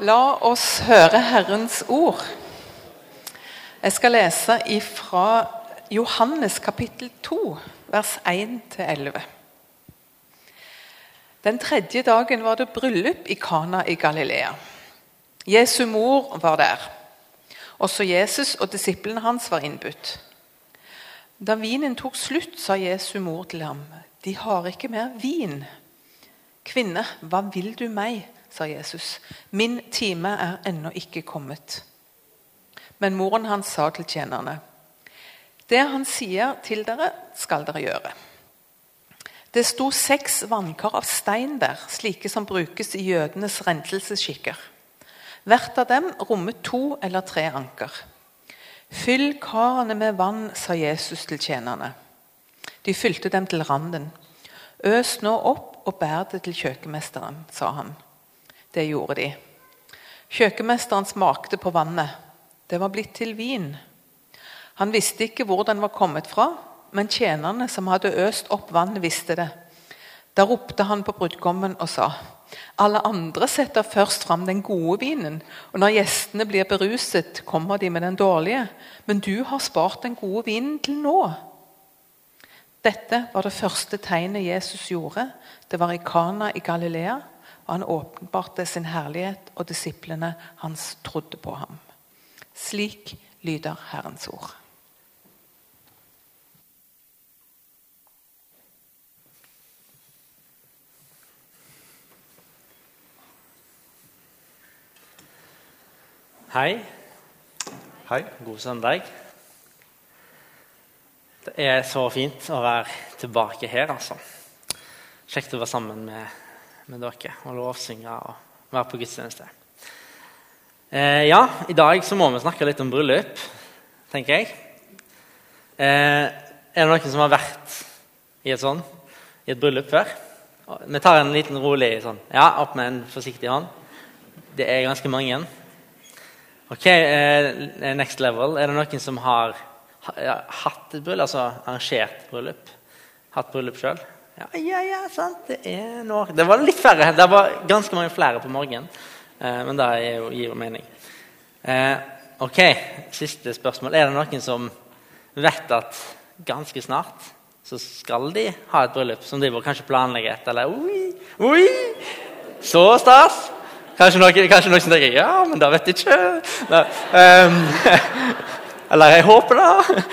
La oss høre Herrens ord. Jeg skal lese fra Johannes kapittel 2, vers 1-11. Den tredje dagen var det bryllup i Kana i Galilea. Jesu mor var der. Også Jesus og disiplene hans var innbudt. Da vinen tok slutt, sa Jesu mor til ham, 'De har ikke mer vin.' 'Kvinne, hva vil du meg?' Sa Jesus. 'Min time er ennå ikke kommet.' Men moren hans sa til tjenerne, 'Det han sier til dere, skal dere gjøre.' Det sto seks vannkar av stein der, slike som brukes i jødenes renselsesskikker. Hvert av dem rommet to eller tre anker. Fyll karene med vann, sa Jesus til tjenerne. De fylte dem til randen. Øs nå opp og bær det til kjøkkenmesteren, sa han. Det gjorde de. Kjøkkenmesteren smakte på vannet. Det var blitt til vin. Han visste ikke hvor den var kommet fra, men tjenerne som hadde øst opp vann, visste det. Da ropte han på brudgommen og sa, 'Alle andre setter først fram den gode vinen,' 'og når gjestene blir beruset, kommer de med den dårlige.' 'Men du har spart den gode vinen til nå.' Dette var det første tegnet Jesus gjorde. Det var i Kana i Galilea, og han åpenbarte sin herlighet, og disiplene hans trodde på ham. Slik lyder Herrens ord. Hei. Hei. God søndag. Det er så fint å være tilbake her, altså. Kjekt å være sammen med, med dere og lovsynge og være på gudstjeneste. Eh, ja, i dag så må vi snakke litt om bryllup, tenker jeg. Eh, er det noen som har vært i et sånn, i et bryllup før? Vi tar en liten rolig sånn. Ja, opp med en forsiktig hånd. Det er ganske mange. Ok, eh, next level. Er det noen som har ha, hatt et bryllup, altså arrangert bryllup? Hatt bryllup sjøl? Ja, ja, ja, sant. Det er noe. Det var litt færre. Det var ganske mange flere på morgenen. Eh, men det jo, gir jo mening. Eh, ok, siste spørsmål. Er det noen som vet at ganske snart så skal de ha et bryllup som de kanskje planlegger et? Eller oi, oi, så stas! Kanskje noen, kanskje noen tenker ja, men da vet jeg ikke. Um, eller jeg håper det.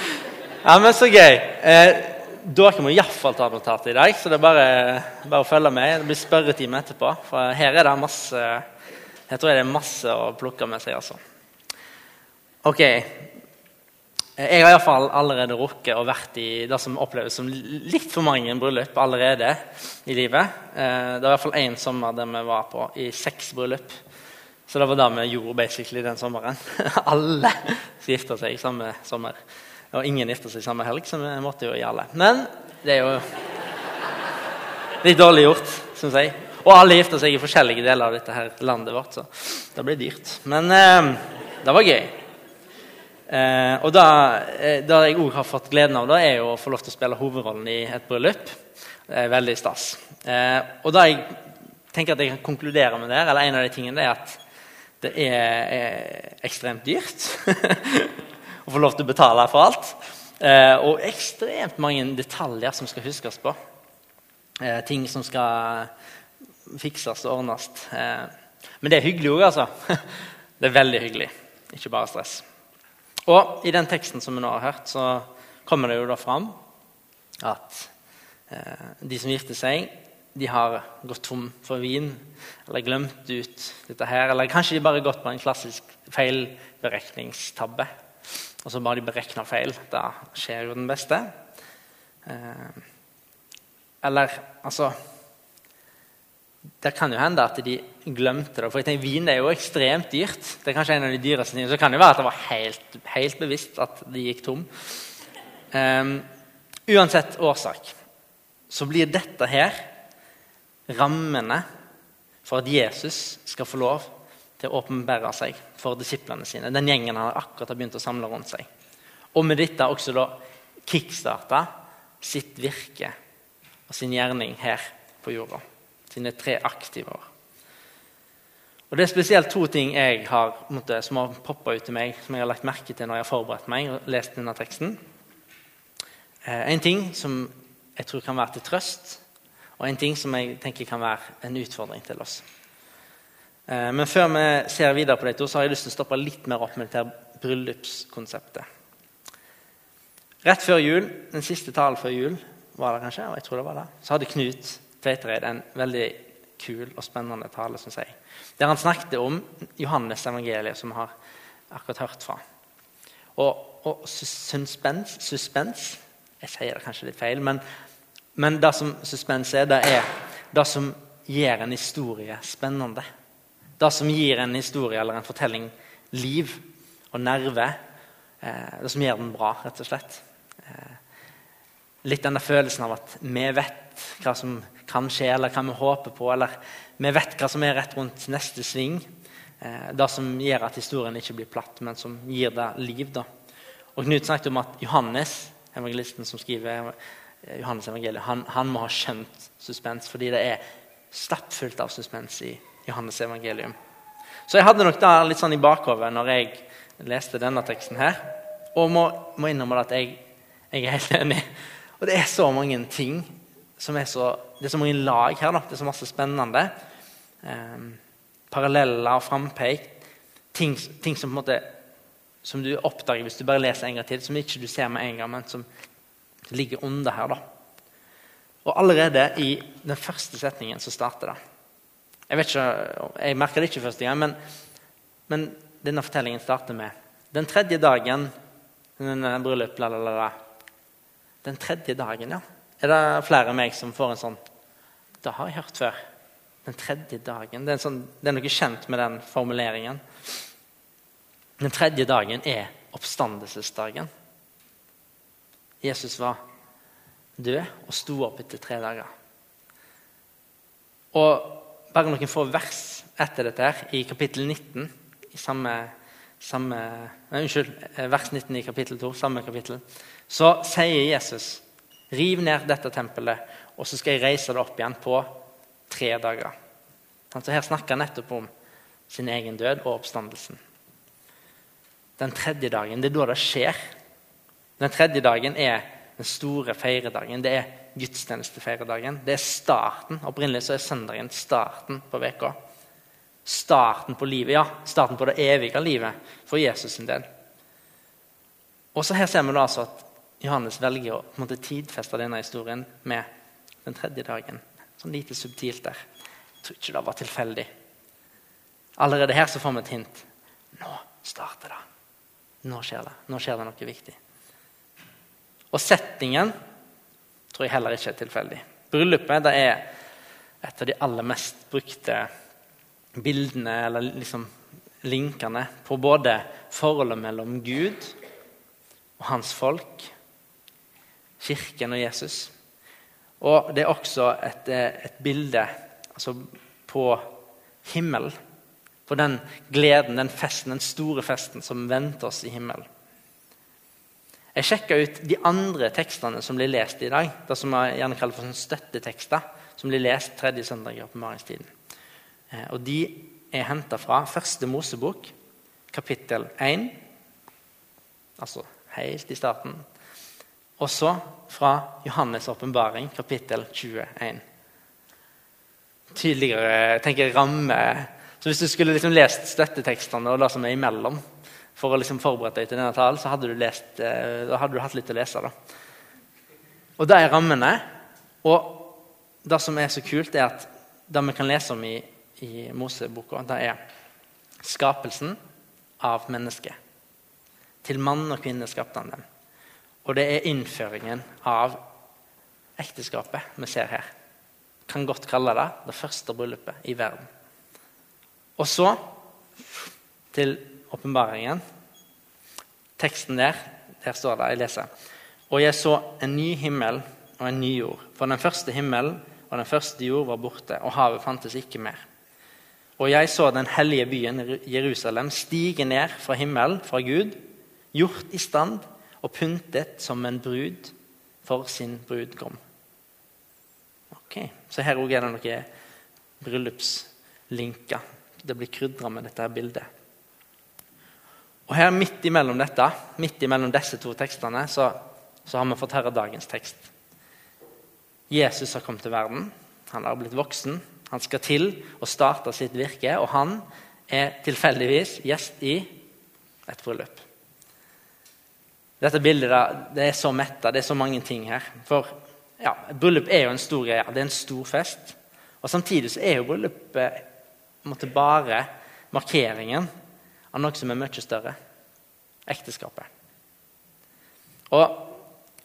Ja, men så gøy. Eh, dere må iallfall ta notat i dag, så det er bare, bare å følge med. Det blir spørretime etterpå. For her er det masse jeg tror det er masse å plukke med seg. altså. Ok. Jeg har iallfall allerede rukket å vært i det som oppleves som litt for mange bryllup allerede i livet. Eh, det var iallfall én sommer der vi var på i seks bryllup. Så det var det vi gjorde basically den sommeren. alle som gifta seg samme sommer. Og ingen gifta seg samme helg, så vi måtte jo i alle. Men det er jo litt dårlig gjort, syns jeg. Og alle gifta seg i forskjellige deler av dette her landet vårt, så det ble dyrt. Men eh, det var gøy. Eh, og eh, det jeg òg har fått gleden av, da, er jo å få lov til å spille hovedrollen i et bryllup. Det er veldig stas. Eh, og da jeg tenker at jeg kan konkludere med det, eller en av de tingene, det er at det er, er ekstremt dyrt å få lov til å betale for alt. Eh, og ekstremt mange detaljer som skal huskes på. Eh, ting som skal fikses og ordnes. Eh, men det er hyggelig òg, altså. det er veldig hyggelig. Ikke bare stress. Og I den teksten som vi nå har hørt, så kommer det jo da fram at de som gifter seg, de har gått tom for vin eller glemt ut dette her. Eller kanskje de bare har gått på en klassisk feilberekningstabbe. Og så bare de berekna feil. Da skjer jo den beste. Eh, eller altså det kan jo hende at de glemte det. For jeg tenker, Vin er jo ekstremt dyrt. Det er kanskje en av de dyreste tingene. Så det kan jo være at det var helt, helt bevisst at de gikk tom. Eh, uansett årsak så blir dette her rammene for at Jesus skal få lov til å åpenbære seg for disiplene sine. Den gjengen han akkurat har begynt å samle rundt seg. Og med dette også da kickstarta sitt virke og sin gjerning her på jorda sine tre aktive år. Og Det er spesielt to ting jeg har, som har poppa ut til meg, som jeg har lagt merke til når jeg har forberedt meg og lest denne teksten. Eh, en ting som jeg tror kan være til trøst, og en ting som jeg tenker kan være en utfordring til oss. Eh, men før vi ser videre på dette, så har jeg lyst til å stoppe litt mer opp med dette bryllupskonseptet. Rett før jul, den siste talen før jul, var det kanskje, jeg tror det var det, så hadde Knut Tveitereid en veldig kul og spennende tale, syns jeg. Der han snakket om Johannes evangeliet, som vi har akkurat hørt fra. Og, og suspens, suspens, Jeg sier det kanskje litt feil, men, men det som suspens er, det er det som gjør en historie spennende. Det som gir en historie eller en fortelling liv og nerve. Eh, det som gjør den bra, rett og slett. Litt litt denne følelsen av at vi vet hva som kan skje, eller hva vi håper på. Eller vi vet hva som er rett rundt neste sving. Eh, det som gjør at historien ikke blir platt, men som gir det liv. Da. Og Knut snakket om at Johannes, evangelisten som skriver eh, Johannes evangeliet, han, han, må ha skjønt suspens, fordi det er stappfullt av suspens i Johannes evangelium. Så jeg hadde nok da litt sånn i bakhodet når jeg leste denne teksten her. Og må, må innrømme at jeg, jeg er helt enig. Og det er så mange ting som er så Det er så mange lag her. Da. Det er så masse spennende. Eh, paralleller og frampeik. Ting, ting, som, måte, som du oppdager hvis du bare leser en gang til, som ikke du ser med en gang, men som ligger under her. da. Og allerede i den første setningen så starter det. Jeg vet ikke, jeg merker det ikke første gang, men, men denne fortellingen starter med den tredje dagen bryllup, la, la, la, Den tredje dagen, ja. Er det flere enn meg som får en sånn Det har jeg hørt før. Den tredje dagen. Det er, sånn, det er noe kjent med den formuleringen. Den tredje dagen er oppstandelsesdagen. Jesus var død og sto opp etter tre dager. Og bare noen få vers etter dette, her, i kapittel 19 i samme, samme nei, Unnskyld, vers 19 i kapittel 2, samme kapittel, så sier Jesus Riv ned dette tempelet, og så skal jeg reise det opp igjen på tre dager. Så Her snakker han nettopp om sin egen død og oppstandelsen. Den tredje dagen, det er da det skjer. Den tredje dagen er den store feiredagen. Det er gudstjenestefeiredagen. Det er starten. Opprinnelig så er søndagen starten på veka. Starten på livet, ja, starten på det evige livet for Jesus sin del. Og så Her ser vi da altså at Johannes velger å på en måte, tidfeste denne historien med den tredje dagen. Sånn lite subtilt der. Jeg tror ikke det var tilfeldig. Allerede her så får vi et hint. Nå starter det. Nå skjer det. Nå skjer det noe viktig. Og settingen tror jeg heller ikke er tilfeldig. Bryllupet er et av de aller mest brukte bildene eller liksom linkene på både forholdet mellom Gud og hans folk Kirken og Jesus. Og det er også et, eh, et bilde altså på himmelen. På den gleden, den festen, den store festen som venter oss i himmelen. Jeg sjekka ut de andre tekstene som blir lest i dag. Det som jeg gjerne kaller for støttetekster, som blir lest tredje søndag i åpenbaringstiden. Eh, og de er henta fra første Mosebok, kapittel 1. Altså helt i starten. Og så fra Johannes' åpenbaring, kapittel 21. Tydeligere tenker jeg, ramme Så hvis du skulle liksom lest støttetekstene og det som er imellom, for å liksom forberede deg til denne talen, så hadde du, lest, eh, hadde du hatt litt å lese. da. Og er rammene. Og det som er så kult, er at det vi kan lese om i, i Moseboka, det er skapelsen av mennesket. Til mann og kvinne skapte han dem. Og det er innføringen av ekteskapet vi ser her. Kan godt kalle det det første bryllupet i verden. Og så til åpenbaringen. Teksten der, der står det, jeg leser. Og jeg så en ny himmel og en ny jord. For den første himmelen og den første jord var borte, og havet fantes ikke mer. Og jeg så den hellige byen Jerusalem stige ned fra himmelen, fra Gud, gjort i stand og pyntet som en brud for sin brudgom. Ok, Så her òg er det noen bryllupslinker det blir krydra med dette bildet. Og her Midt imellom dette, midt imellom disse to tekstene så, så har vi fått høre dagens tekst. Jesus har kommet til verden. Han har blitt voksen. Han skal til å starte sitt virke, og han er tilfeldigvis gjest i et bryllup. Dette bildet det er så metta, det er så mange ting her. For ja, bryllup er jo en stor greie. Det er en stor fest. Og Samtidig så er jo bryllupet bare markeringen av noe som er mye større ekteskapet. Og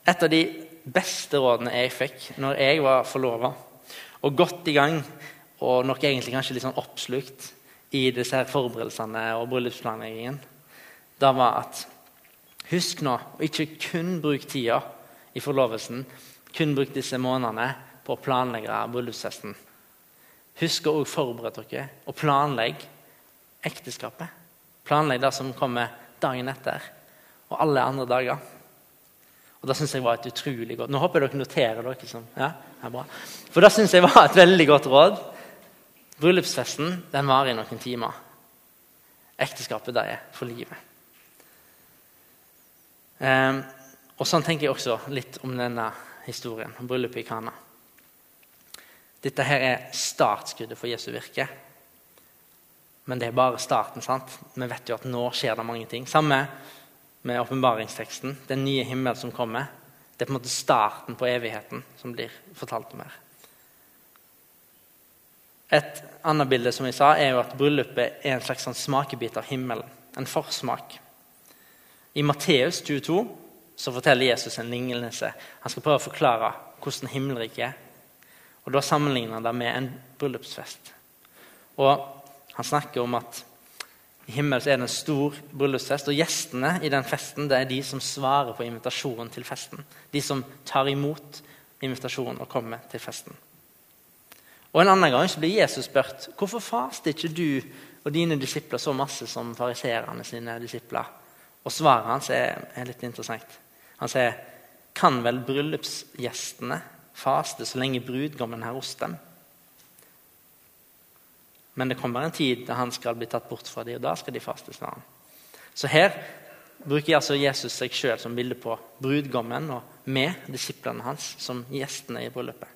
et av de beste rådene jeg fikk når jeg var forlova og godt i gang, og nok egentlig kanskje litt sånn oppslukt i disse her forberedelsene og bryllupsplanleggingen, da var at husk nå å ikke kun bruke tida i forlovelsen, kun bruk disse månedene på å planlegge bryllupsfesten. Husk å forberede dere og planlegge ekteskapet. Planlegg det som kommer dagen etter, og alle andre dager. Og Det syns jeg var et utrolig godt Nå håper jeg dere noterer dere. som, ja, er bra. For det syns jeg var et veldig godt råd. Bryllupsfesten den varer i noen timer. Ekteskapet det er for livet. Um, og Sånn tenker jeg også litt om denne historien, om bryllupet i Kana. Dette her er startskuddet for Jesu virke. Men det er bare starten. sant? Vi vet jo at nå skjer det mange ting. Samme med åpenbaringsteksten. Den nye himmelen som kommer. Det er på en måte starten på evigheten som blir fortalt om her. Et annet bilde som jeg sa, er jo at bryllupet er en slags sånn smakebit av himmelen. En forsmak. I Matteus 22 så forteller Jesus en lignelse. Han skal prøve å forklare hvordan himmelriket er. Og Da sammenligner han det med en bryllupsfest. Og han snakker om at i himmelen er det en stor bryllupsfest, og gjestene i den festen det er de som svarer på invitasjonen til festen. De som tar imot invitasjonen og kommer til festen. Og En annen gang så blir Jesus spurt hvorfor faster ikke du og dine disipler så masse som fariseerne sine disipler. Og Svaret hans er, er litt interessant. Han sier kan vel bryllupsgjestene faste så lenge brudgommen er hos dem? Men det kommer en tid da han skal bli tatt bort fra dem, og da skal de faste. sammen. Så her bruker altså Jesus seg sjøl som bilde på brudgommen og med disiplene hans som gjestene i bryllupet.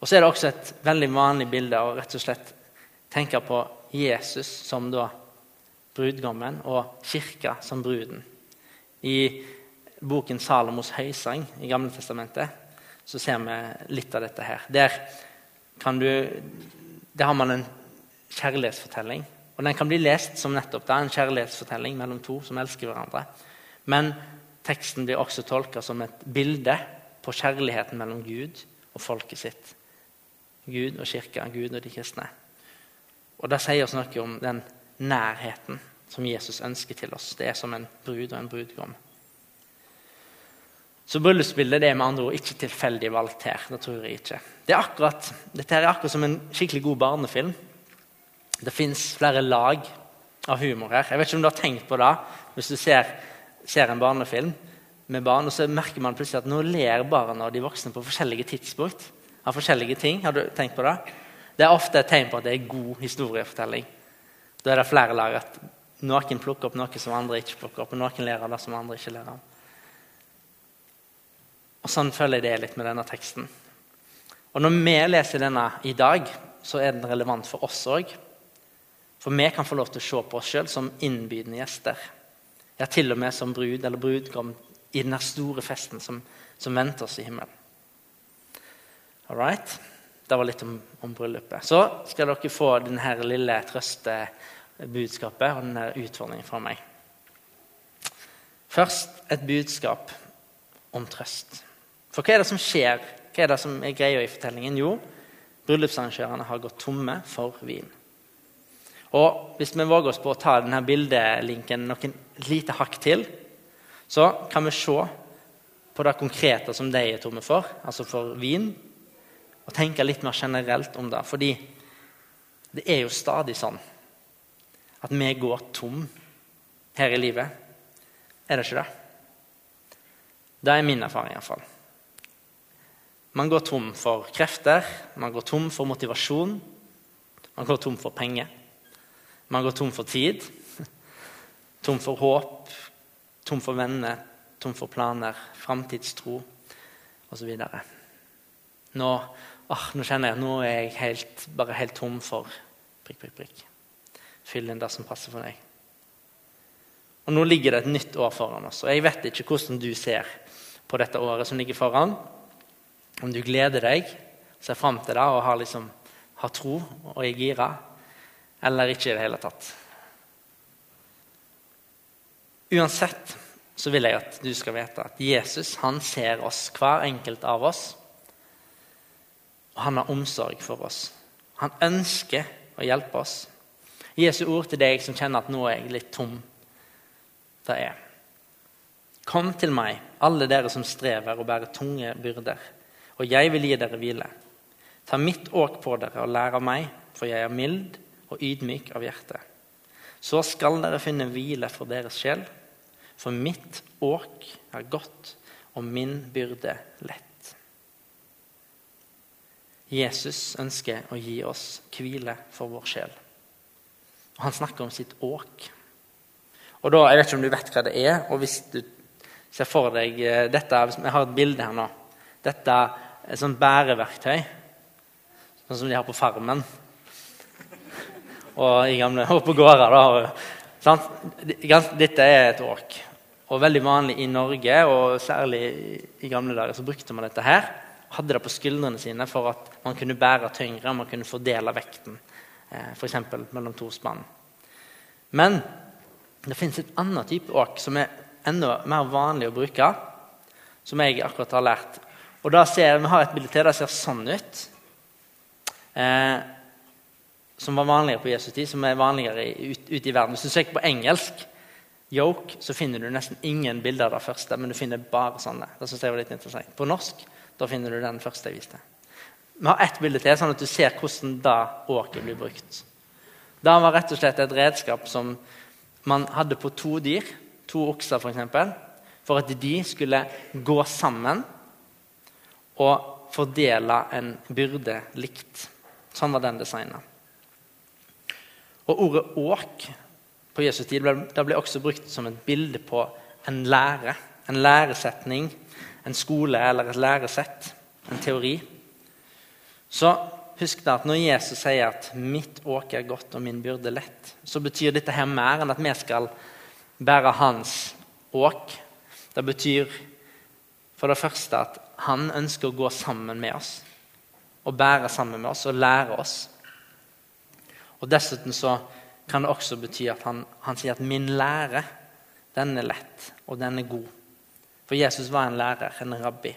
Og så er det også et veldig vanlig bilde å rett og slett tenke på Jesus som da brudgommen og kirka som bruden. I boken 'Salomos høysang' i Gamle Testamentet så ser vi litt av dette her. Der kan du der har man en kjærlighetsfortelling. Og Den kan bli lest som nettopp det, en kjærlighetsfortelling mellom to som elsker hverandre. Men teksten blir også tolka som et bilde på kjærligheten mellom Gud og folket sitt. Gud og kirka, Gud og de kristne. Og Det sier oss noe om den nærheten som Jesus ønsker til oss. Det er som en brud og en brudgom. Så bryllupsbildet det er med andre ord ikke tilfeldig valgt her. Det tror jeg ikke. Det er akkurat, dette er akkurat som en skikkelig god barnefilm. Det fins flere lag av humor her. Jeg vet ikke om du har tenkt på det hvis du ser, ser en barnefilm med barn, og så merker man plutselig at nå ler barna og de voksne på forskjellige tidspunkt. av forskjellige ting. Har du tenkt på det? Det er ofte et tegn på at det er god historiefortelling. Da er det flere lag. at Noen plukker opp noe som andre ikke plukker opp, og noen ler av det som andre ikke ler av. Og Sånn føler jeg det litt med denne teksten. Og Når vi leser denne i dag, så er den relevant for oss òg. For vi kan få lov til å se på oss sjøl som innbydende gjester. Ja, til og med som brud eller brudgom i den store festen som, som venter oss i himmelen. All right. Det var litt om, om, bryllupet. Så skal dere få denne lille trøstebudskapet og denne utfordringen fra meg. Først et budskap om trøst. For hva er det som skjer? Hva er det som er greia i fortellingen? Jo, bryllupsarrangørene har gått tomme for vin. Og Hvis vi våger oss på å ta denne bildelinken noen lite hakk til, så kan vi se på det konkrete som de er tomme for, altså for vin, og tenke litt mer generelt om det. Fordi det er jo stadig sånn at vi går tom her i livet. Er det ikke det? Det er min erfaring iallfall. Man går tom for krefter, man går tom for motivasjon. Man går tom for penger. Man går tom for tid. Tom for håp. Tom for venner. Tom for planer. Framtidstro osv. Nå, åh, nå kjenner jeg at nå er jeg helt, bare helt tom for prikk, prikk, prikk. Fyll inn det som passer for deg. Og Nå ligger det et nytt år foran oss. og Jeg vet ikke hvordan du ser på dette året som ligger foran. Om du gleder deg, ser fram til det og har, liksom, har tro og er gira, eller ikke i det hele tatt. Uansett så vil jeg at du skal vite at Jesus han ser oss, hver enkelt av oss. Og han har omsorg for oss. Han ønsker å hjelpe oss. Jesu ord til deg som kjenner at nå er jeg litt tom det er Kom til meg, alle dere som strever og bærer tunge byrder, og jeg vil gi dere hvile. Ta mitt åk på dere og lær av meg, for jeg er mild og ydmyk av hjerte. Så skal dere finne hvile for deres sjel, for mitt åk er godt og min byrde lett. Jesus ønsker å gi oss hvile for vår sjel. Og han snakker om sitt åk. Og da, Jeg vet ikke om du vet hva det er. og hvis du ser for deg eh, dette, Jeg har et bilde her nå. Dette et sånt bæreverktøy, sånn som de har på Farmen. Og, i gamle, og på gårder. da. Dette er et åk. Og veldig vanlig i Norge, og særlig i gamle dager, så brukte man dette her. Hadde det på skuldrene sine for at man kunne bære tyngre, man kunne fordele vekten. Eh, F.eks. mellom to spann. Men det fins et annet type åk som er enda mer vanlig å bruke, som jeg akkurat har lært. Og da ser, Vi har et bilde til. Det ser sånn ut. Eh, som var vanligere på Jesus tid, som er vanligere ute ut i verden. Hvis du søker på engelsk yoke, så finner du nesten ingen bilder av det første. Men du finner bare sånne. Det synes jeg var litt interessant. På norsk da finner du den første jeg viste. Vi har ett bilde til, sånn at du ser hvordan da åket blir brukt. Det var rett og slett et redskap som man hadde på to dyr, to okser f.eks., for, for at de skulle gå sammen og fordele en byrde likt. Sånn var den designa. Og ordet 'åk' på Jesus tid ble, ble også brukt som et bilde på en lære. En læresetning, en skole eller et læresett, en teori. Så Husk da at Når Jesus sier at 'mitt åk er godt og min byrde lett', så betyr dette her mer enn at vi skal bære hans åk. Det betyr for det første at han ønsker å gå sammen med oss. Og bære sammen med oss og lære oss. Og Dessuten så kan det også bety at han, han sier at 'min lære, den er lett, og den er god'. For Jesus var en lærer, en rabbi,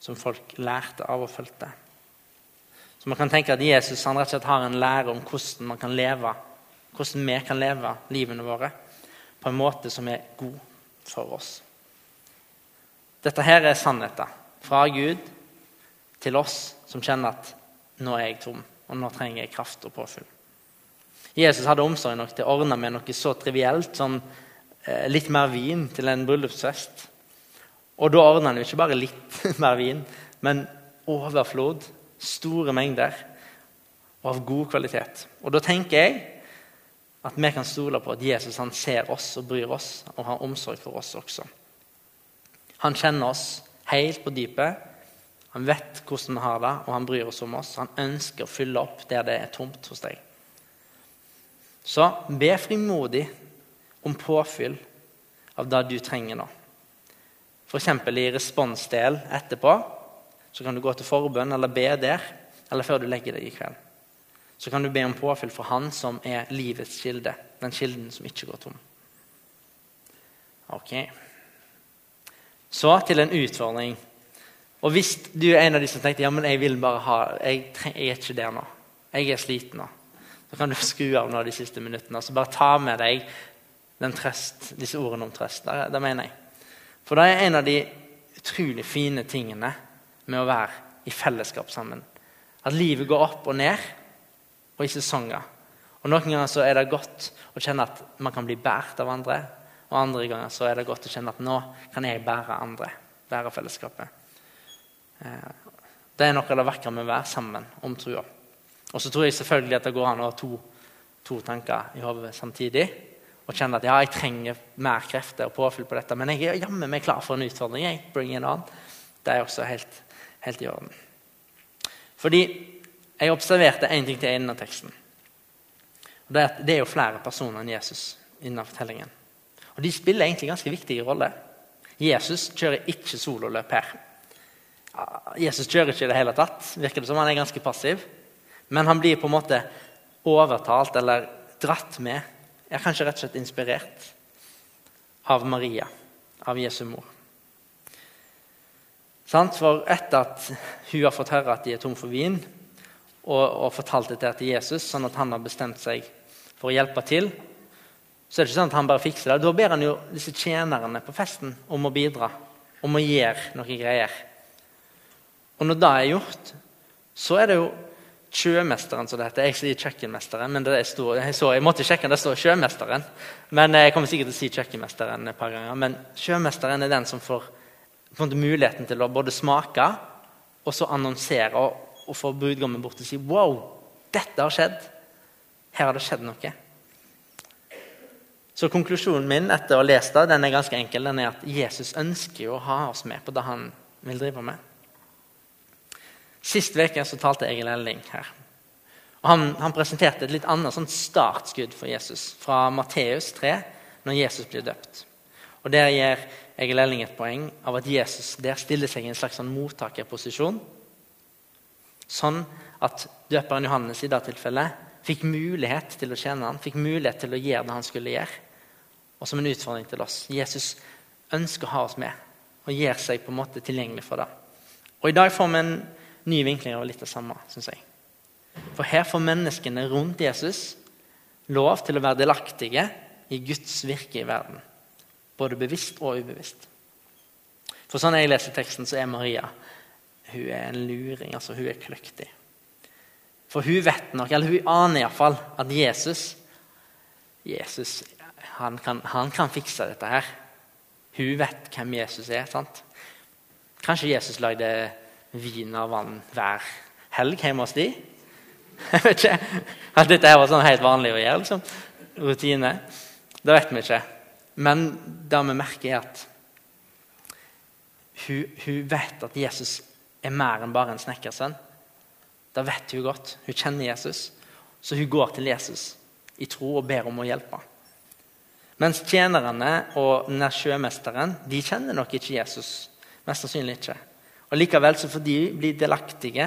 som folk lærte av og fulgte. Så man kan tenke at Jesus han rett og slett har en lære om hvordan man kan leve, hvordan vi kan leve livene våre på en måte som er god for oss. Dette her er sannheten fra Gud til oss som kjenner at nå er jeg tom, og nå trenger jeg kraft og påfyll. Jesus hadde omsorg nok til å ordne med noe så trivielt som eh, litt mer vin til en bryllupsfest. Og da ordna han jo ikke bare litt mer vin, men overflod store mengder og av god kvalitet. Og Da tenker jeg at vi kan stole på at Jesus han ser oss og bryr oss og har omsorg for oss også. Han kjenner oss helt på dypet. Han vet hvordan vi har det, og han bryr oss om oss. Han ønsker å fylle opp der det er tomt hos deg. Så be frimodig om påfyll av det du trenger nå. F.eks. i responsdel etterpå så kan du gå til forbønn eller be der, eller før du legger deg i kveld. Så kan du be om påfyll for Han som er livets kilde, den kilden som ikke går tom. Ok. Så til en utfordring. Og Hvis du er en av de som tenkte ja, men jeg vil bare ha, jeg, jeg er ikke der nå, jeg er sliten nå, så kan du skru av nå de siste minuttene. Så bare ta med deg trøst, disse ordene om trøst. Det, det mener jeg. For det er en av de utrolig fine tingene med å være i fellesskap sammen. At livet går opp og ned, og i sesonger. Og Noen ganger så er det godt å kjenne at man kan bli båret av andre. Og andre ganger så er det godt å kjenne at nå kan jeg bære andre. Bære fellesskapet. Eh, det er noe av det vakre med å være sammen om trua. Og så tror jeg selvfølgelig at det går an å ha to, to tanker i hodet samtidig. Og kjenne at ja, jeg trenger mer krefter og påfyll på dette, men jeg er jammen meg klar for en utfordring. Jeg. Bring it on. Det er også helt, helt i orden. Fordi jeg observerte én ting til innen teksten. Det er at det er jo flere personer enn Jesus innen fortellingen. Og De spiller egentlig ganske viktige roller. Jesus kjører ikke sololøp her. Jesus kjører ikke i det hele tatt. Virker det som han er ganske passiv. Men han blir på en måte overtalt eller dratt med, er kanskje rett og slett inspirert av Maria, av Jesu mor. For etter at hun har fått høre at de er tom for vin, og, og fortalt det til Jesus, sånn at han har bestemt seg for å hjelpe til, så er det ikke sånn at han bare fikser det. Da ber han jo disse tjenerne på festen om å bidra, om å gjøre noe greier. Og når det er gjort, så er det jo sjømesteren, som det heter. Jeg sier kjøkkenmesteren, men det står, jeg, så, jeg måtte sjekke, det står sjømesteren. Men Jeg kommer sikkert til å si kjøkkenmesteren et par ganger. Men sjømesteren er den som får muligheten til å både smake og så annonsere og, og få brudgommen bort og si Wow, dette har skjedd. Her har det skjedd noe. Så konklusjonen min etter å ha lest det, den er ganske enkel. Den er at Jesus ønsker å ha oss med på det han vil drive med. Sist uke talte Egil Elling her. Og han, han, presenterte et litt annet sånn startskudd for Jesus fra Matteus 3, når Jesus blir døpt. Og Der gir Egil Elling et poeng av at Jesus der stiller seg i en slags sånn mottakerposisjon. Sånn at døperen Johannes i det tilfellet fikk mulighet til å tjene han, fikk mulighet til å gjøre det han skulle gjøre og som en utfordring til oss. Jesus ønsker å ha oss med og gjør seg på en måte tilgjengelig for det. Og I dag får vi en ny vinkling av litt det samme. Synes jeg. For her får menneskene rundt Jesus lov til å være delaktige i Guds virke i verden. Både bevisst og ubevisst. For sånn jeg leser teksten, så er Maria hun er en luring. altså Hun er kløktig. For hun vet nok, eller hun aner iallfall, at Jesus Jesus han kan, han kan, fikse dette her. Hun vet hvem Jesus er. sant? Kanskje Jesus lagde vin og vann hver helg hjemme hos de? Jeg vet ikke. At dette var sånn helt vanlig å gjøre. liksom. Rutine. Det vet vi ikke. Men det vi merker, er at hun, hun vet at Jesus er mer enn bare en snekkersønn. Det vet hun godt. Hun kjenner Jesus. Så hun går til Jesus i tro og ber om å hjelpe. Mens tjenerne og denne sjømesteren de kjenner nok ikke Jesus. Mest sannsynlig ikke. Og Likevel så får de bli delaktige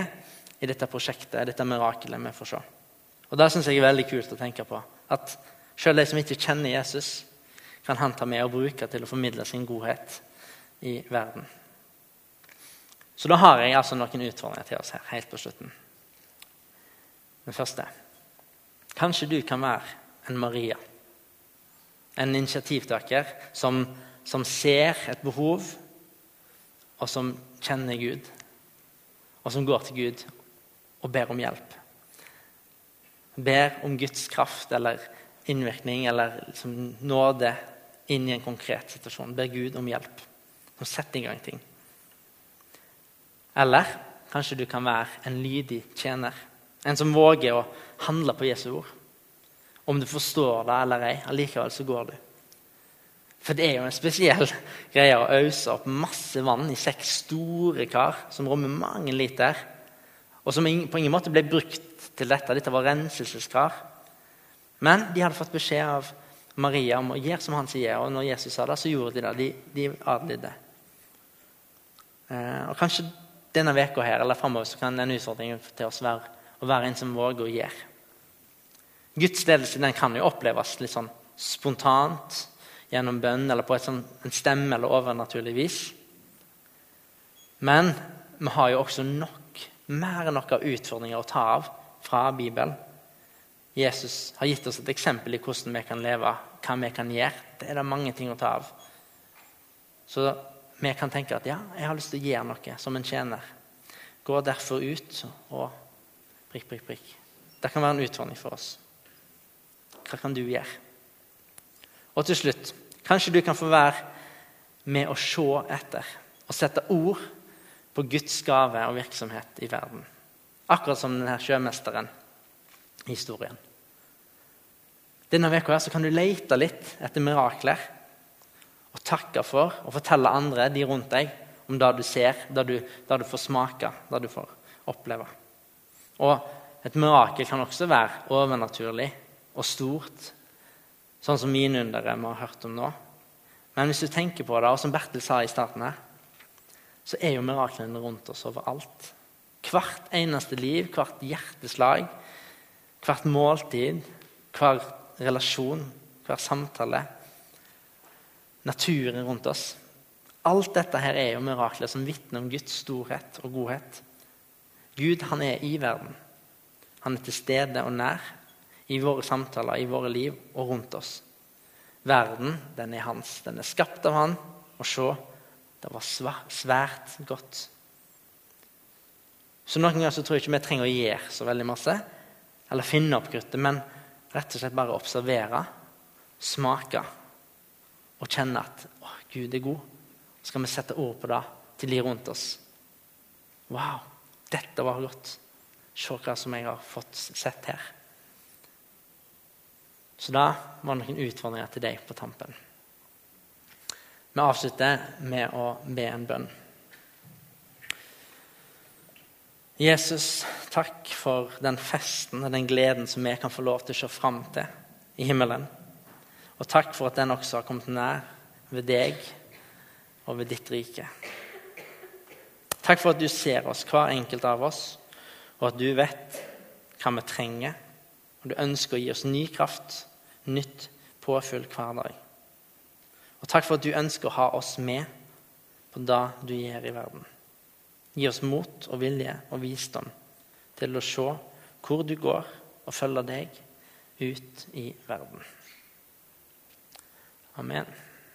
i dette prosjektet, dette mirakelet vi får se. Og Det syns jeg er veldig kult å tenke på. At selv de som ikke kjenner Jesus, kan han ta med og bruke til å formidle sin godhet i verden. Så da har jeg altså noen utfordringer til oss her helt på slutten. Den første Kanskje du kan være en Maria en initiativtaker som, som ser et behov, og som kjenner Gud. Og som går til Gud og ber om hjelp. Ber om Guds kraft eller innvirkning eller liksom nåde inn i en konkret situasjon. Ber Gud om hjelp. Som setter i gang ting. Eller kanskje du kan være en lydig tjener. En som våger å handle på Jesu ord. Om du forstår det eller ei, allikevel så går du. For det er jo en spesiell greie å øse opp masse vann i seks store kar som rommer mange liter, og som på ingen måte ble brukt til dette. Dette var renselseskar. Men de hadde fått beskjed av Maria om å gjøre som han sier, og når Jesus sa det, så gjorde de det. De, de adlydde. Eh, og kanskje denne veka her, eller framover kan en utfordring til oss være å være en som våger å gjøre. Guds ledelse den kan jo oppleves litt sånn spontant gjennom bønn eller på sånt, en stemme eller overnaturlig vis. Men vi har jo også nok, mer enn nok av utfordringer å ta av fra Bibelen. Jesus har gitt oss et eksempel i hvordan vi kan leve, hva vi kan gjøre. Det er det mange ting å ta av. Så vi kan tenke at ja, jeg har lyst til å gjøre noe som en tjener. Gå derfor ut og prikk, prikk, prikk. Det kan være en utfordring for oss. Hva kan du gjøre? Og til slutt kanskje du kan få være med å se etter og sette ord på Guds gave og virksomhet i verden. Akkurat som denne sjømesteren historien. Denne uka kan du lete litt etter mirakler og takke for og fortelle andre, de rundt deg, om det du ser, det du, det du får smake, det du får oppleve. Og et mirakel kan også være overnaturlig og stort, sånn som mine undere vi har hørt om nå. Men hvis du tenker på det, og som Bertil sa i starten her, så er jo miraklene rundt oss overalt. Hvert eneste liv, hvert hjerteslag, hvert måltid, hver relasjon, hver samtale. Naturen rundt oss. Alt dette her er jo mirakler som vitner om Guds storhet og godhet. Gud han er i verden. Han er til stede og nær i våre samtaler, i våre liv og rundt oss. Verden den er hans. Den er skapt av han. Og se, det var svært godt. Så Noen ganger så tror jeg ikke vi trenger å gjøre så veldig masse, eller finne opp kruttet, men rett og slett bare observere, smake og kjenne at å, Gud er god. Så skal vi sette ord på det til de rundt oss. Wow, dette var godt. Se hva som jeg har fått sett her. Så da var det noen utfordringer til deg på tampen. Vi avslutter med å be en bønn. Jesus, takk for den festen og den gleden som vi kan få lov til å se fram til i himmelen. Og takk for at den også har kommet nær ved deg og ved ditt rike. Takk for at du ser oss, hver enkelt av oss, og at du vet hva vi trenger. Og du ønsker å gi oss ny kraft, nytt påfyll hver dag. Og takk for at du ønsker å ha oss med på det du gjør i verden. Gi oss mot og vilje og visdom til å se hvor du går, og følge deg ut i verden. Amen.